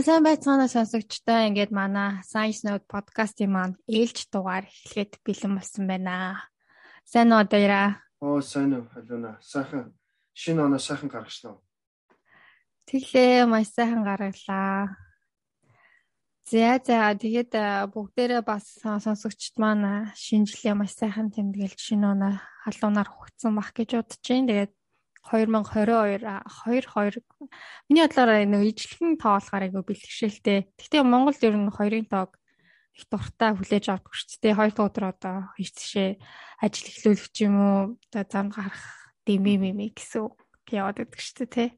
За сайн байцгаана сонсогчдоо ингээд манай Science Note подкастын маань ээлж дугаар эхлэхэд бэлэн болсон байна. Сайн уу даяра? Оо сайн уу халуна. Сайхан шинэ оноо сайхан гаргаснаа. Тэглээ маш сайхан гаргалаа. За за тэгээд бүгдээрээ бас сонсогчд маань шинэ жилийн маш сайхан тэмдэглэж шинэ оноо халуунаар хугацсан бах гэж бодож байна. Тэгээд 2022 22 миний бодлоор нэг ижлэхэн тоо болохоор айгүй бэлтгэшээлтэй. Гэхдээ Монголд ер нь хоёрын тоог их дуртай хүлээж авдаг шүү дээ. Хоёр дахь өдөр одоо хийцшээ ажил эхлүүлэх юм уу? Одоо зам гарах дэмий мими гэсэн яваад байдаг шүү дээ, тий.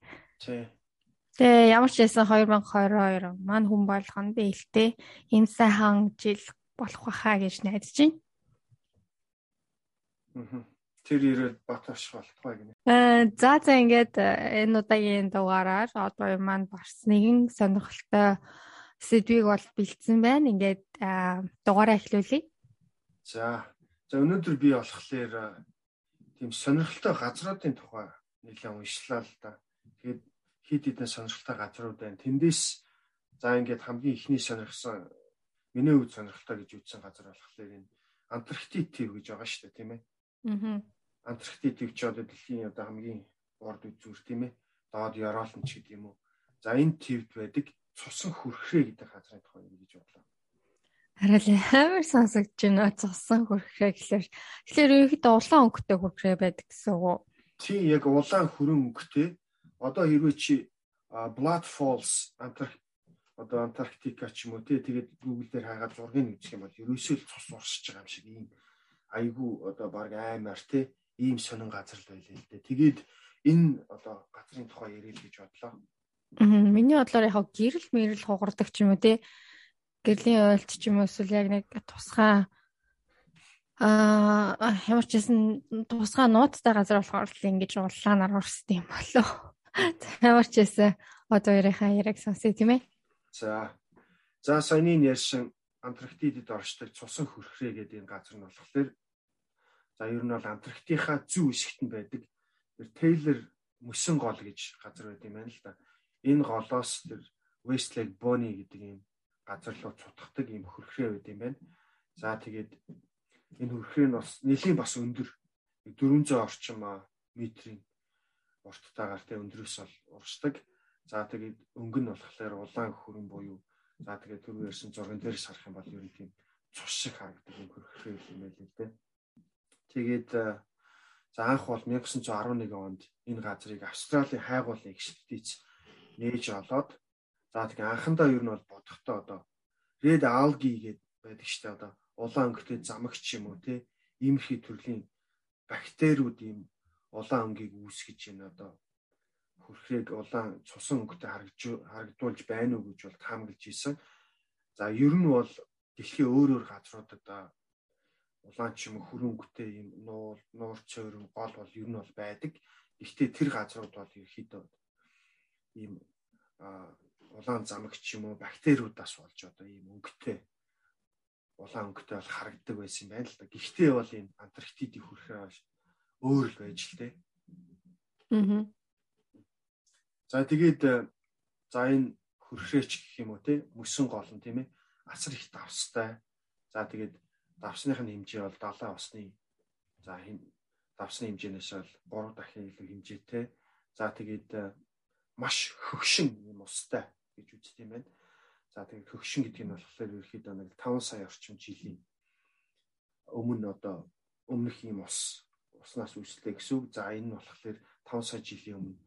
Тэгээ ямар ч байсан 2022 маань хүн болгонд ээлтэй ийм сайхан жил болох байхаа гэж найдаж байна. Аа тэр ирээд батарш болтгой гинэ. Аа за за ингээд э, энэ удаагийн дугаараар одоо маань барс нэгэн сонирхолтой сэдвийг бол бэлдсэн байна. Ингээд дугаараа эхлүүлье. За. За өнөөдөр би болохоор тийм сонирхолтой газруудын тухай нэлээд уншлаа л да. Тэгээд хид хідэн сонирхолтой газрууд байна. Тэндээс за ингээд хамгийн ихний сонирхсан миний хувьд сонирхолтой гэж үзсэн газар болохоор энэ Антарктик гэж байгаа шүү дээ, тийм ээ. Аа. Антарктик ч одоо дэлхийн одоо хамгийн урд үзүүр тийм ээ. Доод Европ ч гэдэг юм уу. За энэ твд байдаг цусан хүрхрээ гэдэг газрын тухай гэж бодлоо. Арай л амар сонсогдож байна. Цусан хүрхрээ гэхэлэр тэгэхээр ерөнхийдөө улаан өнгөтэй хүрхрээ байдаг гэсэн үг үү? Тий, яг улаан хүрэн өнгөтэй. Одоо хэрвээ чи Blood Falls Антарктик одоо Антарктика ч юм уу тий тэгээд Google дээр хаагаад зургийг үзэх юм бол ерөөсөө л цус урсж байгаа юм шиг ийм айгүй одоо баг аймаар тий ийм сонин газар л байлээ л дээ. Тэгээд энэ одоо газрын тухай ярил гэж бодлоо. Аа миний бодлоор яг гэрэл мэрэл хугардаг ч юм уу те. Гэрлийн ойлт ч юм уу эсвэл яг нэг тусгай аа ямар ч гэсэн тусгай нуудтай газар болохоор л ингэж улаанаар урсдаг юм болоо. Ямар ч гэсэн одоо ярихаа яриг сонсъё тийм ээ. За. За саяны ярьсан Антарктидад оршдог цусан хөрхрээ гэдэг энэ газар нь болохоор За ер нь бол Антарктикийнхаа зүүн хэсэгт нь байдаг. Тэр Taylor мөсөн гол гэж газар байт юм байна л да. Энэ голоос тэр West Lake Bonny гэдэг ийм газар руу цутгадаг ийм хөрхрээ байт юм байна. За тэгээд энэ хөрхрээ нь бас нэлийн бас өндөр 400 орчим метрийн урттайгаар тэ өндрөөс бол урсдаг. За тэгээд өнгө нь болохоор улаан хөрөн буюу за тэгээд түрүү ярьсан зурган дээр сарах юм бол ер нь тийм цус шиг харагдаг юм хөрхрээ юм байл л дээ. Тэгээд э, за анх бол 1911 онд энэ газрыг Австралийн хайгуулын экспедиц нээж олоод за тэгээ анхандаа ер нь бол бодохдоо одоо Red Algae гэдэг байдаг дээ одоо улаан өнгөтэй замагч юм уу те иймэрхий төрлийн бактериуд ийм улаан өнгийг үүсгэж байна одоо хөрхрийг улаан цусан өнгөтэй харагдуулж байна уу гэж бол таамаглаж исэн. За ер нь бол дэлхийн өөр өөр газруудад улаан ч юм уу хөрөнгөтэй юм нуул, нуур цөөрөн гол бол ер нь бол байдаг. Гэхдээ тэр газрууд бол ерөөхдөө ийм улаан замагч юм уу бактериудаас болж одоо ийм өнгөтэй улаан өнгөтэй бол харагддаг байсан юм байна л да. Гэхдээ бол энэ Антарктидын хүрхээ бол өөр л байж л тээ. Аа. За тэгээд за энэ хүрхрээч гэх юм уу те мөсөн гол нь тийм ээ асар их давстай. За тэгээд давсных нь хэмжээ бол 70 осны за давсны хэмжээнээс бол 3 дахин илүү хэмжээтэй. За тэгээд э, маш хөгшин юм устай гэж үздэг юм байна. За тэгээд хөгшин гэдэг нь болохоор ерөөхдөө нэг 5 сая орчим жилийн өмнө одоо өмнөх юм ус уснаас үүсэлтэй гэсэн үг. За энэ нь болохоор 5 сая жилийн өмнө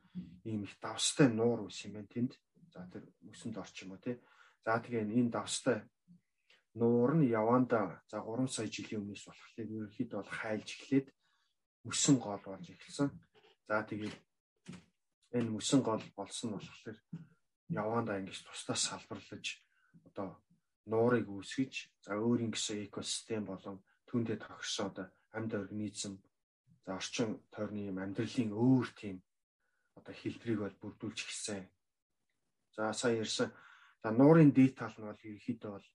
ийм их давстай нуур ус юм байна тэнд. За тэр мөсөнд орчим уу тий. За тэгээ энэ давстай нуур нь яванда за 3 сая жилийн өмнөөс болохоор ерөнхийдөө бол хайлж эхлээд мөсөн гол болж эхэлсэн. За тэгээд энэ мөсөн гол болсон нь болохоор яванда ингэж тусдаа салбарлаж одоо нуурыг үүсгэж за өөрийн гэсэн экосистем болон түүнтэй тохирсон одоо амьд организм за орчин тойрны юм амьдралын өөр тийм одоо хэлбэрийг бол бүрдүүлж эхэлсэн. За сая ярьсан за нуурын дээд тал нь бол ерөнхийдөө бол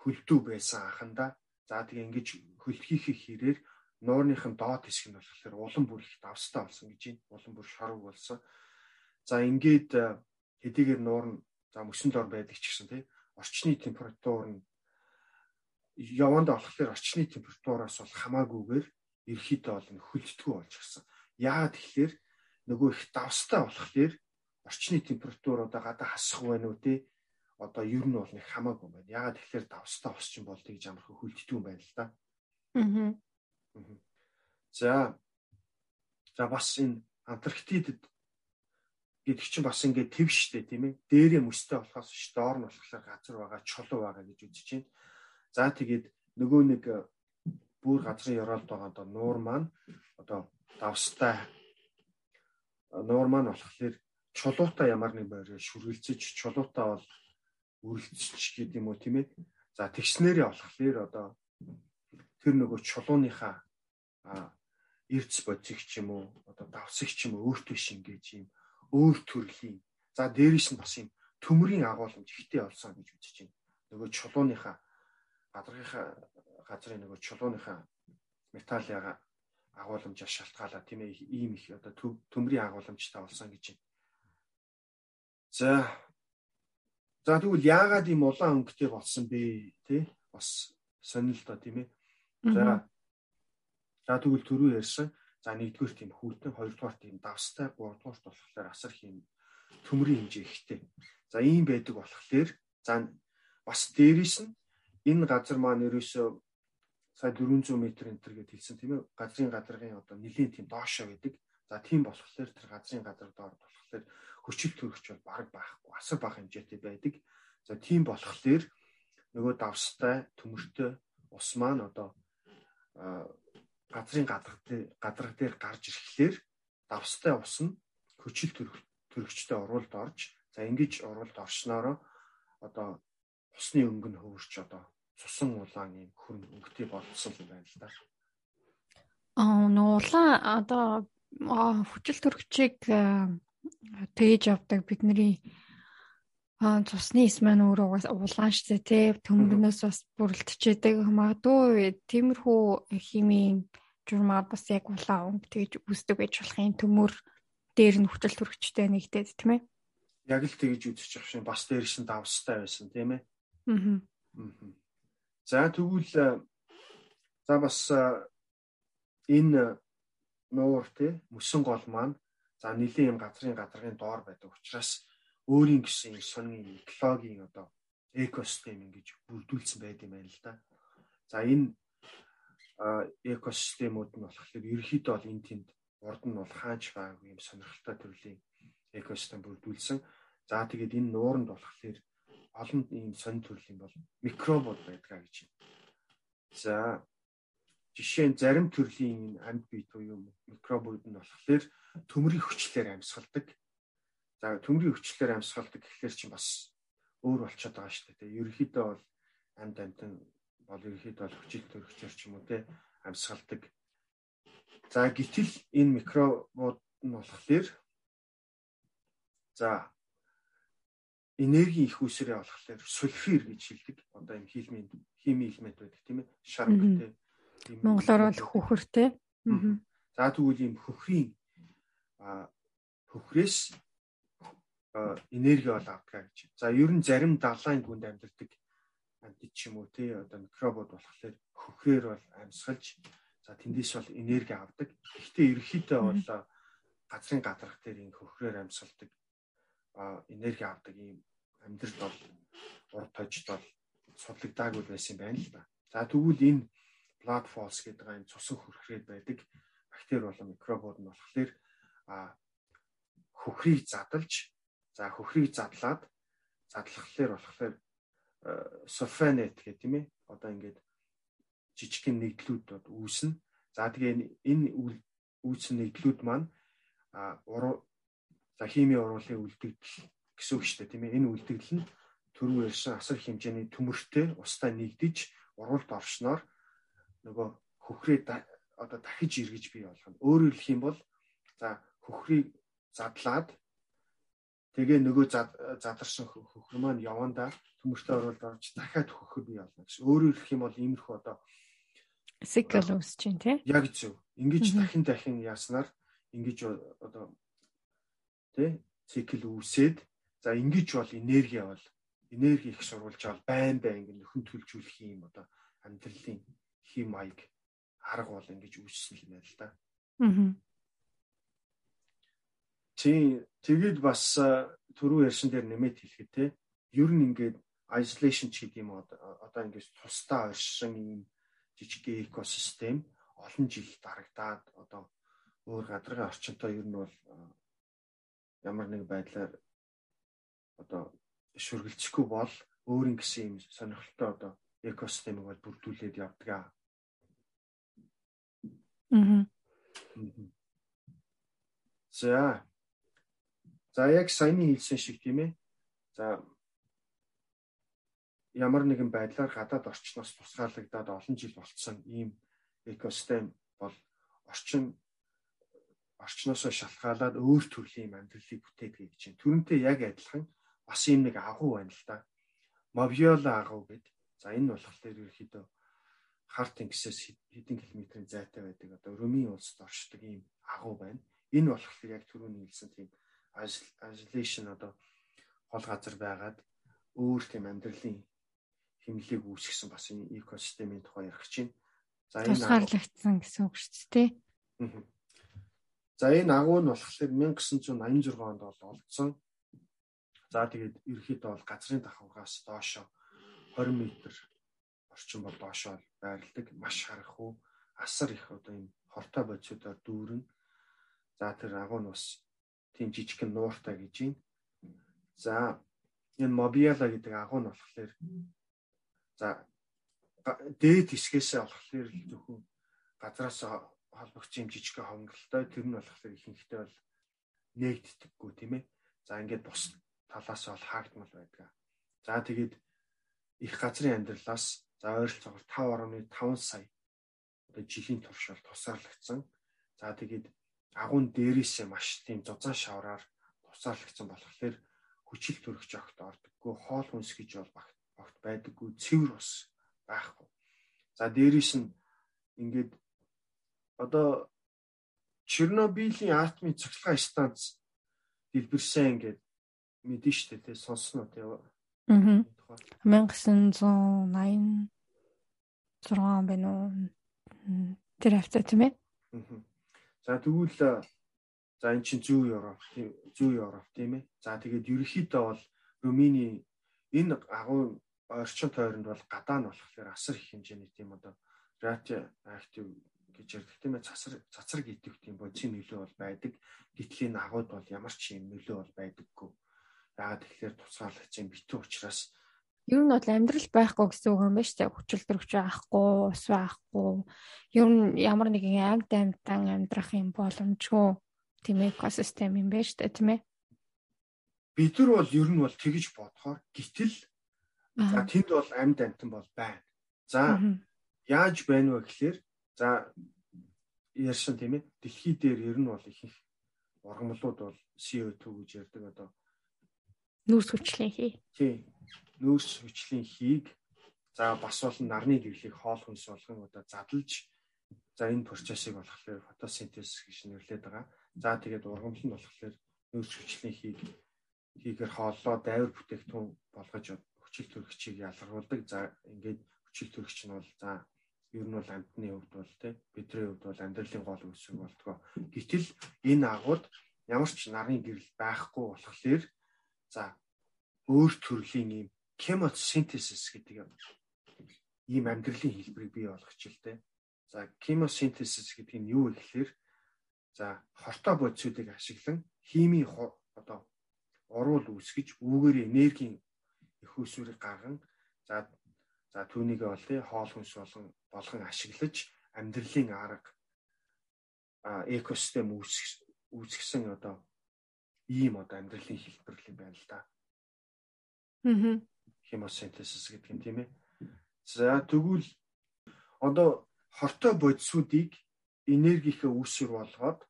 хөлтүү байсан анхандаа. За тэгээ ингэж хөлтгийхээ хэрээр нуурныхын доод хэсэг нь болохоор улам бүр их давстай болсон гэж байна. Улам бүр шорог болсон. За ингээд э, хэдийгээр нуур нь за мөсөн дор байдаг ч гэсэн тий орчны температур нь явандаа болохоор орчны температураас бол хамаагүйгээр ерхийдээ бол хөлддгүү болж гисэн. Яагаад тэгэхээр нөгөө их давстай болохоор орчны температуруудаа гадаа хасах байна уу те одоо ер нь бол нэг хамаагүй байна. Яагаад тэгэхээр давстай босч юм бол тэгж амархан юм байна л да. Аа. За. За бас энэ Антарктидд гэдэг чинь бас ингээд төв штэ тийм ээ. Дээрээ мөстэй болохоос ш доор нь болохоор газар байгаа, чулуу байгаа гэж үзэж байна. За тэгээд нөгөө нэг э, бүр газрын ёроолд байгаа одоо нуур маань одоо давстай э, нуур маань болохоор чулуутай ямар нэг байраар шүргэлцэж чулуутай бол үргэлжч гэдэг юм уу тийм ээ. За тэгснээрээ болохоор одоо тэр нөгөө чулууныхаа эрдэс ч юм уу одоо давсагч ч юм өөртөө шингээж юм өөр төрлийн за дээрээс нь бас юм төмрийн агуулмж ихтэй олсон гэж үзэж байна. Нөгөө чулууныхаа гадрынхаа газрын нөгөө чулууныхаа металлын агуулмжаас шалтгаалаад тийм ээ ийм их одоо төмрийн агуулмжтай болсон гэж байна. За За тэгвэл яагаад ийм улаан өнгөтэй болсон бэ? Тэ? Бас сонир л доо тийм ээ. За. За тэгвэл түрүү ярьсан. За нэгдүгээр тийм хүүтэн, хоёрдугаар тийм давстай, гуравдугаар болохоор асар хийм төмрийн хэмжээ ихтэй. За ийм байдаг болохоор за бас дээрээс нь энэ газар маань ерөөсөө сая 400 м энтер гэж хэлсэн тийм ээ. Газрын гадаргын одоо нэлийн тийм доошоо байдаг. За тийм болохоор тэр газрын газар доор болохоор хүчил төрөгч бол баг байхгүй асар бага хэмжээтэй байдаг. За тийм болохоор нөгөө давстай төмөртэй ус маань одоо газрын гадар дээр гадар дээр гарч ирэхлээр давстай ус нь хүчил төрөгчтэй оруулалт орж за ингэж оруулалт оршноороо одоо усны өнгө нь хөвөрч одоо цусан улаан юм хөрн өнгөтэй болцсон юм байна л да. Аа нуулаа одоо хүчил төрөгчийг тээж авдаг бидний цусны ис маань өөрөө улаан штэ тий төмөрнөөс бас бүрэлдэжээдэг магадгүй тиймэрхүү химийн журмаар бас яг улаан өнгө тэгж үүсдэг байж болох юм. Төмөр дээр нь хүчил төрөгчтэй нэгдээд тийм ээ. Яг л тэгж үзэж явах шин бас дээр шин давстай байсан тийм ээ. Аа за тэгвэл за бас энэ нуур тий мөсөн гол маань За нэлийн юм газрын гадаргын доор байдаг учраас өөрийн гэсэн сонин экологийн одоо экосистем ингэж бүрдүүлсэн байд юм байна л да. За энэ экосистемүүд нь болохоор ерөөхдөө бол энэ тэнд урд нь бол хаач байгаагүй юм сонирхолтой төрлийн экосистем бүрдүүлсэн. За тэгээд энэ нууранд болохоор олон ийм сонин төрлийн бол микробууд байдгаа гэж байна. За жишээ нь зарим төрлийн амьд бие буюу микробууд нь болохоор төмрийн хүчлээр амьсгалдаг. За төмрийн хүчлээр амьсгалдаг гэхэлэр чинь бас өөр болчиход байгаа шүү дээ. Ерөнхийдөө бол амьд амьтан бол ерөнхийдөө бол хүчил төрөгчөр ч юм уу те амьсгалдаг. За гítэл энэ микробууд нь болохоор за энерги их үсрээ болохоор сульфир гэж хэлдэг. Одоо энэ химийн хими элемент байдаг тийм ээ. Шарг те Монголоор бол хөхөр те. За тэгвэл ийм хөхрийн хөхрөөс энерги бол авдаг гэж. За ер нь зарим далайн гүнд амьдардаг амьд ч юм уу тий одоо микробууд болохоор хөхрээр бол амьсгалж за тэндээс бол энерги авдаг. Гэхдээ ерөнхийдөө бол газрын гадарх дээр энэ хөхрээр амьсгалдаг энерги авдаг ийм амьдрал бол урд тожид бол судлагдаагүй байсан байна л да. За тэгвэл энэ blood falls гэдэг энэ цусан хөрхрээд байдаг бактери болон микробууд нь болохоор а хөхрийг задлж за хөхрийг задлаад задлахлаар болохоор сульфанет гэх тийм ээ одоо ингээд жижигхэн нэгдлүүд үүснэ. За тэгээ энэ үүсэн нэгдлүүд маань уруу за химийн уруулын үлдэгдэл гэсэн үг шүү дээ тийм ээ. Энэ үлдэгдэл нь түрүү ярьсан асар хэмжээний төмөртэй устай нэгдэж уралд оршноор нөгөө хөхрээ одоо дахиж эргэж бий болгоно. Өөрөөр хэлэх юм бол за хөхрийг задлаад тэгээ нөгөө задарсан хөхөр маань явандаа төмөртэй оролд орж дахиад хөхөр бий болно гэсэн. Өөрөөр хэлэх юм бол иймэрхүү одоо цикл үүсэж байна тий. Яг зөв. Ингиж дахин дахин яаснаар ингэж одоо тий цикл үүсээд За ингэж бол энерги бол энерги их сурвалж авал байн байн ингэ нөхөн төлжүүлэх юм одоо амьдралын хим маяг арга бол ингэж үүссэн юм байна л да. Аа. Тий тэгээд бас түрүү ярьсан дээр нэмээд хэлэхэд те ер нь ингээд isolation ч гэдэг юм одоо ингэж тусдаа оршин ийм жижиг экосистем олон жил дарагдаад одоо өөр гадрын орчинтой ер нь бол ямар нэг байдлаар одоо шүргэлцэхгүй бол өөрийн гэсэн юм сонирхолтой одоо экосистемийг бол бүрдүүлээд явдаг аа. Аа. За. За яг саяны хэлсэн шиг тийм ээ. За ямар нэгэн байдлаар гадаад орчноос тусгаарлагдаад олон жил болцсон ийм экосистем бол орчин орчноосоо шалтгаалаад өөр төрлийн амьдралыг бүтээдэг гэж байна. Төрөнтэй яг адилхан бас юм нэг агуу байна л да. Мовиола агуу гэдэг. За энэ болохоор ерөөхдөө хар тэнгисээс хэдэн километрийн зайтай байдаг одоо Румын улсад оршдог ийм агуу байна. Энэ болохоор яг түрүүний хэлсэн тийм isolation одоо хол газар байгаад өөр тийм амьдралын хэмнэлийг үүсгэсэн бас энэ экосистемийн тухай ярих чинь. За энэ тусгаарлагдсан гэсэн үг шүү дээ. За энэ агуу нь болохоор 1986 онд бол олдсон. За тэгээд ерөөхдөө бол газрын давхангаас доошо 20 м орчим бол доошо байрладаг. Маш харахгүй асар их одоо энэ хортой бодисуудаар дүүрэн. За тэр агуу нь бас тийм жижигхэн нууртай гэж байна. За энэ мобиала гэдэг агуу нь болохоор за дээд хэсгээс болохоор зөвхөн газраас холбогдсон юм жижиг хонголтой тэр нь болохоор ихэнхдээ бол нээгддэггүй тийм ээ. За ингээд бус талаас бол хаагдмал байдаг. За тэгээд их газрын амьдралаас за ойролцоогоор 5.5 сая одоо жилийн туршид тусаарлагдсан. За тэгээд агуун дээрээсээ маш тийм зузаан шавраар тусаарлагдсан болохоор хүчил төрөгч огт ордоггүй, хоол хүнс гэж бол багт байдаггүй, цэвэр ус байхгүй. За дээрээс нь ингээд одоо Чернобылийн атомын цоглогын станц дэлбэрсэн ингээд мэдэн штэ тий сонсноо тий. Аа. 1986 байна уу? Тэр хавцаа тийм ээ. Аа. За тэгвэл за эн чинь зүү Европ зүү Европ тийм ээ. За тэгээд ерөнхийдөө бол Румыни энэ агуу орчин тойронд бол гадаа нь болохоор асар их хэмжээний тийм одоо актив гэж ярьдаг тийм ээ цацар цацраг идэвх тийм бодисын нөлөө бол байдаг. Гэтэл энэ агууд бол ямар ч юм нөлөө бол байдаггүй. Яагаад тэгэхээр туцгаалгач юм битүү учраас ер нь бол амьдрал байхгүй гэсэн үг юм шүү дээ. Хүчил төрөгч байхгүй, ус байхгүй. Ер нь ямар нэгэн яг дамтан амьдрах юм боломжгүй тийм экосистем юм шүү дээ, тийм ээ. Бид нар бол ер нь бол тэгж бодохоор гítэл за тэнд бол амьд амтан бол байна. За яаж байна вэ гэхээр За ярьсан тийм ээ. Дэлхий дээр ер нь бол их их ургамлууд бол CO2 гэж ярьдаг одоо нүүрс хүчлийн хий. Тийм. Нүүрс хүчлийн хийг за бас бол нарны гэрлийг хоол хүнс болгон одоо задлж за энэ процессыг болохоор фотосинтез гэж нэрлэдэг байгаа. За тэгээд ургамал нь болохоор нүүрс хүчлийн хийг хийгээр хооллоо дайвар бүтээгдэхүүн болгож хүчил төрөгчийг ялгаруулдаг. За ингээд хүчил төрөгч нь бол за ер нь бол амьтны хувьд бол тий бидний хувьд бол амьдралын гол үсэг болтгоо. Гэтэл энэ агууд ямар ч нарны гэрэл байхгүй болохоор за өөр төрлийн ийм chemosynthesis гэдэг ийм амьдралын хэлбэрийг бий болгоч л дээ. За chemosynthesis гэдэг нь юу гэхээр за хортой бодисуудыг ашиглан химийн одоо уруул үүсгэж үүгээр энергийн их усүрийг гарган за За түүнийг бол тий хоол хүнс болон болгон ашиглаж амьдралын арга экосистем үүсгэх үүсгэсэн одоо ийм одоо амьдралын хэлбэр юм байна л да. Аа. Хемосинтезис гэдэг юм тийм ээ. За тэгвэл одоо хортой бодисуудыг энергийнхээ үүсвэр болгоод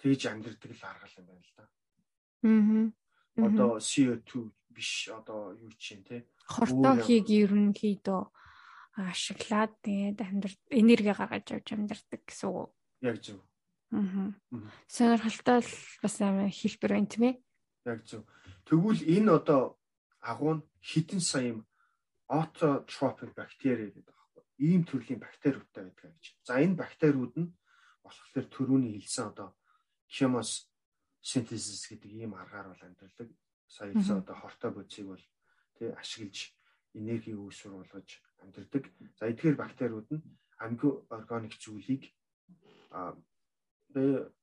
тэгж амьдрдаг л арга юм байна л да. Аа. Одоо CO2 биш одоо юу чинь те хортохийг ерөнхийдөө ашиглаад тэгээд амьдрал энерги гаргаж авч амьдрдаг гэсэн үг. Яг зөв. Аа. Сонирхолтой бас амар хэлбэр байна тийм ээ. Яг зөв. Тэгвэл энэ одоо агуу нь хідэн сая autotrophic бактери гэдэг байна. Ийм төрлийн бактериудтай байдаг гэж. За энэ бактериуд нь болохоор төрөүний хэлсэн одоо chemos synthesis гэдэг ийм аргаар бол амьдралдаг. Сая хэлсэн одоо хортой бодисыг бол тий ашиглаж энерги үүсвэр болгож амьдрдаг. За эдгээр бактериуд нь амги органик зүйлийг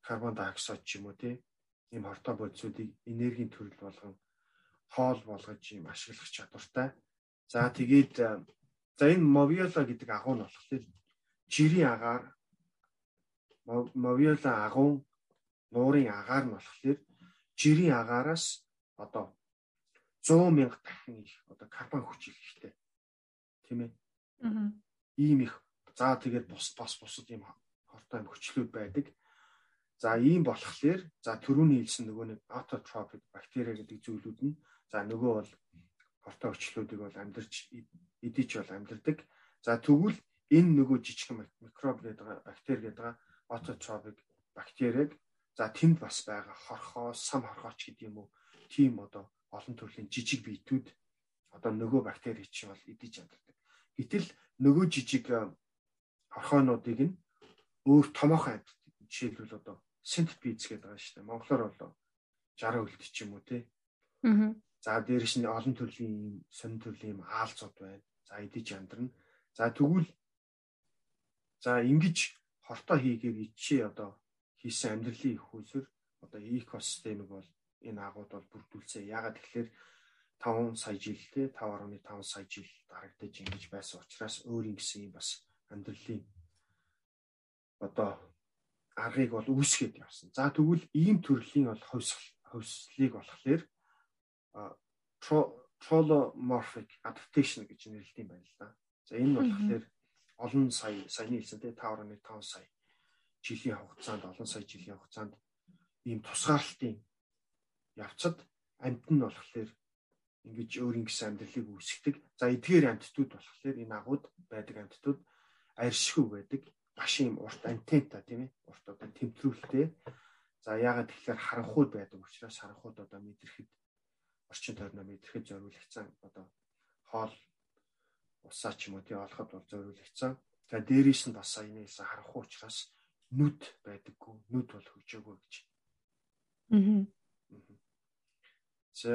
карбон диоксид ч юм уу тий ийм хортой бодисуудыг энергийн төрөл болгон хоол болгож ийм ашиглах чадвартай За тэгээд э, за энэ Moviola гэдэг агуу нь болохоор жирийн агаар Moviola агуу нуурын агаар нь болохоор жирийн агаараас одоо 100 мянга дахин их одоо карбон хүч ихтэй. Тийм ээ. Аа. Ийм их за тэгээд бус бас бусад ийм хортой хүчлүүд байдаг. За ийм болохоор за төрөүний хэлсэн нөгөө нэг autotrophic бактери гэдэг зүйлүүд нь за нөгөө бол хортой өчлүүдийг бол амьдарч эдийч бол амьдардаг. За тэгвэл энэ нөгөө жижигхэн микроб гэдэг бактери гэдэг autotrophic бактерийг за тэнд бас байгаа хорхоо, сам хорхооч гэдэг юм уу тийм одоо олон төрлийн жижиг биетүүд одоо нөгөө бактери чинь бол эдийч амьдардаг. Гэтэл нөгөө жижиг хорхоонуудыг нь өөр томоохон амьдардаг. Жишээлбэл одоо синтепиз гэдэг байгаа шүү дээ. Монголоор бол 60 үлд ч юм уу тий. Аа. За дээрэс нь олон төрлийн сонин төрлийн аалцууд байна. За эдэж яндарна. За тэгвэл за ингэж хортой хийгээд ичээ одоо хийсэн амьдралын их усэр одоо экосистемийг бол энэ агууд бол бүрдүүлсэн. Ягаад тэгэхээр 5 сая жил те 5.5 сая жил дарагдаж ингэж байсан учраас өөр юм гэсэн юм бас амьдралын одоо аргыг бол үүсгээд явсан. За тэгвэл ийм төрлийн бол ховсл ховслыг болохоор trollomorphic adaptation гэж нэрлэдэг юм байна л да. За энэ болохоор олон сая саяны хэлсэн тий 5.5 сая жилийн хугацаанд олон сая жилийн хугацаанд ийм тусгаарлалтын явцад амьд нь болохоор ингэж өөрийн гэсэн амьдралыг үүсгдэг. За эдгээр амьтдууд болохоор энэ агууд байдаг амьтдууд арьсгүй байдаг. Маш юм урт антента тийм ээ. Урт одоо тэмтрүүлтэй. За яагаад тэгэхээр харанхуйд байдаг учраас харанхуйд одоо мэдрэхэд орчин тойрноо мэдрэхэд зориулагдсан одоо хоол усаа ч юм уу тий олоход бол зориулагдсан. За дээрээс нь бас саяны хэлсэн харахгүй учраас нүд байдаггүй. Нүд бол хөгжөөгөө гэж. Аа. За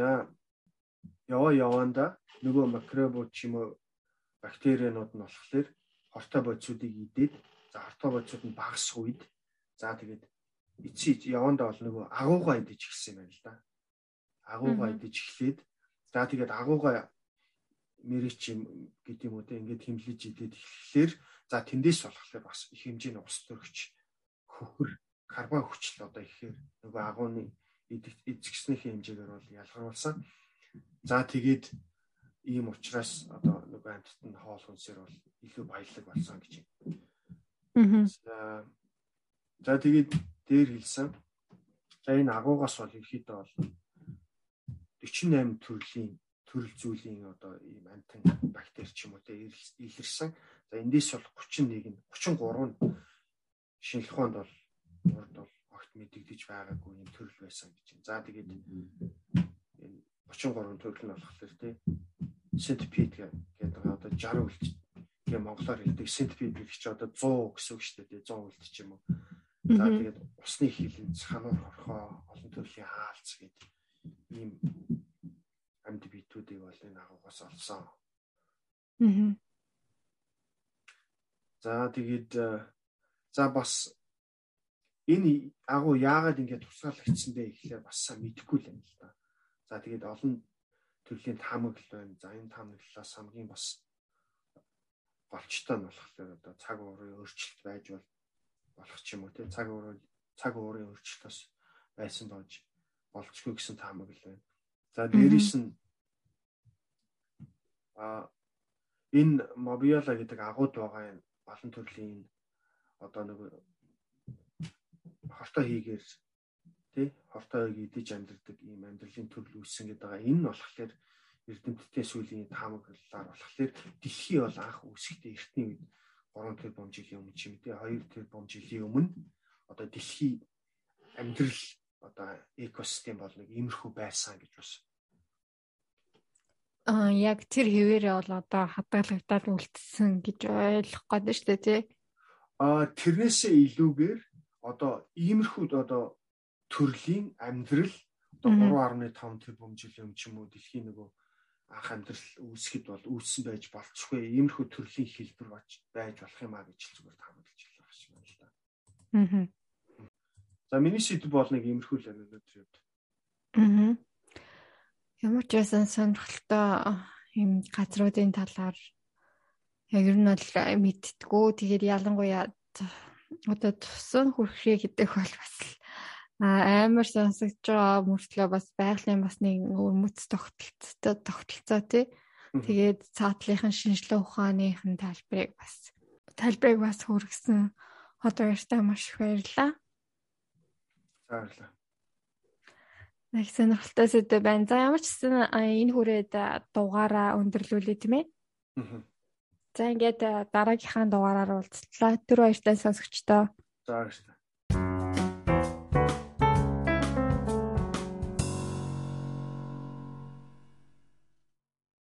яваа яванда нөгөө микробууд ч юм уу бактерианууд нь болохоор хортой бодисуудыг идээд за хортой бодисууд нь багасх үед за тэгээд эцсий яванда бол нөгөө агуугаа идэж эхэлсэн юм байна л да агуугаа идэж эхлээд за тэгээд агуугаа мэрич юм гэдэг юм уу те ингээд химлэж идээд эхлэхээр за тэндээс болохоор бас их хэмжээний ус төрөгч хөхөр карбон хүчил одоо ихээр нөгөө агууны эзэгснийхээ хэмжээгээр бол ялгаруулсан. За тэгээд ийм учраас одоо нөгөө амьтад нь хоол хүнсээр бол илүү баялаг болсон гэж юм. За за тэгээд дээр хэлсэн. За энэ агуугаас бол ерхийдөө бол 48 төрлийн төрөл зүйлийн одоо ийм амтан бактери ч юм уу те илэрсэн. За эндээс бол 31 нь 33 нь шинжлэх ухаанд бол урд бол огт мэдэгдэж байгаагүй юм төрөл байсан гэж байна. За тэгээд энэ 33 төрөл нь болохоор те centipede гэдэг одоо 60 үлд тийм монголоор хэлдэг centipede гэх чинь одоо 100 гэсэн үг шүү дээ 100 үлд ч юм уу. За тэгээд усны хилэнц, хануур хорхоо, олон төрлийн хаалц гэдэг ийм амьд биетүүдийг бол энэ агуугаас олсон. Аа. За тэгээд э, за бас энэ агуу яагаад ингэж тусгаарлагдсан бэ гэхлээр бас сайн мэдэхгүй л юм л да. За тэгээд олон төрлийн таамаглал байна. За энэ таамаглалаас хамгийн бас голчтой нь болохоор одоо цаг уурын өөрчлөлт байж бол болох ч юм уу те цаг уурын цаг уурын өөрчлөлт бас байсан болж болцгүй гэсэн таамаглал байна. За дээрээс нь а энэ Mobiola гэдэг агууд байгаа энэ олон төрлийн одоо нэг хортой хийгээр тий хортой идэж амьдардаг ийм амьдралын төрөл үүссэн гэдэг байгаа. Энэ нь болохоор эрдэмтдийн сүүлийн таамаглалаар болохоор дэлхий бол анх үүсэхдээ эртний үед 3 тэрбум жилийн өмнө ч юм тий 2 тэрбум жилийн өмнө одоо дэлхий амьдрал одоо экосистем бол нэг иймэрхүү байсан гэж бас. Аа яг тэр хэвээрээ бол одоо хадгалагдаад үлдсэн гэж ойлгох гээд шүү дээ тий. Аа тэрнээсээ илүүгээр одоо иймэрхүү одоо төрлийн амьдрал одоо 3.5 тэрбум жилийн өмнө ч юм уу дэлхийн нөгөө анх амьдрал үүсгэд бол үүссэн байж болцгүй иймэрхүү төрлийн хэлбэр байж байж болох юм а гэж зүгээр таамаглаж хэлэх шиг байна л да. Аа. За миний сэдв бол нэг иймэрхүү л байна өнөөдөр юу. Аа. Ямар ч байсан сонирхолтой юм газруудын талаар яг ер нь бол мэдтгүү. Тэгээд ялангуяа одоо тусан хүрхрээ гэдэг бол бас амар сонсогдож байгаа мөртлөө бас байгалийн бас нэг өмц тогтолцоо тогтолцоо тий. Тэгээд цаатлынхын шинжилгээ ухааныхын тайлбарыг бас тайлбарыг бас хүргэсэн. Одоо ярьтаа маш их баярлалаа. Баярлалаа. Нэг сонирхолтой сэдв байна. За ямар ч гэсэн энэ хүрээд дугаараа өндөрлүүлээ тийм ээ. За ингээд дараагийнхаа дугаараар уулзлаа. Тэр баяртай сонсогчдоо. За баярлалаа.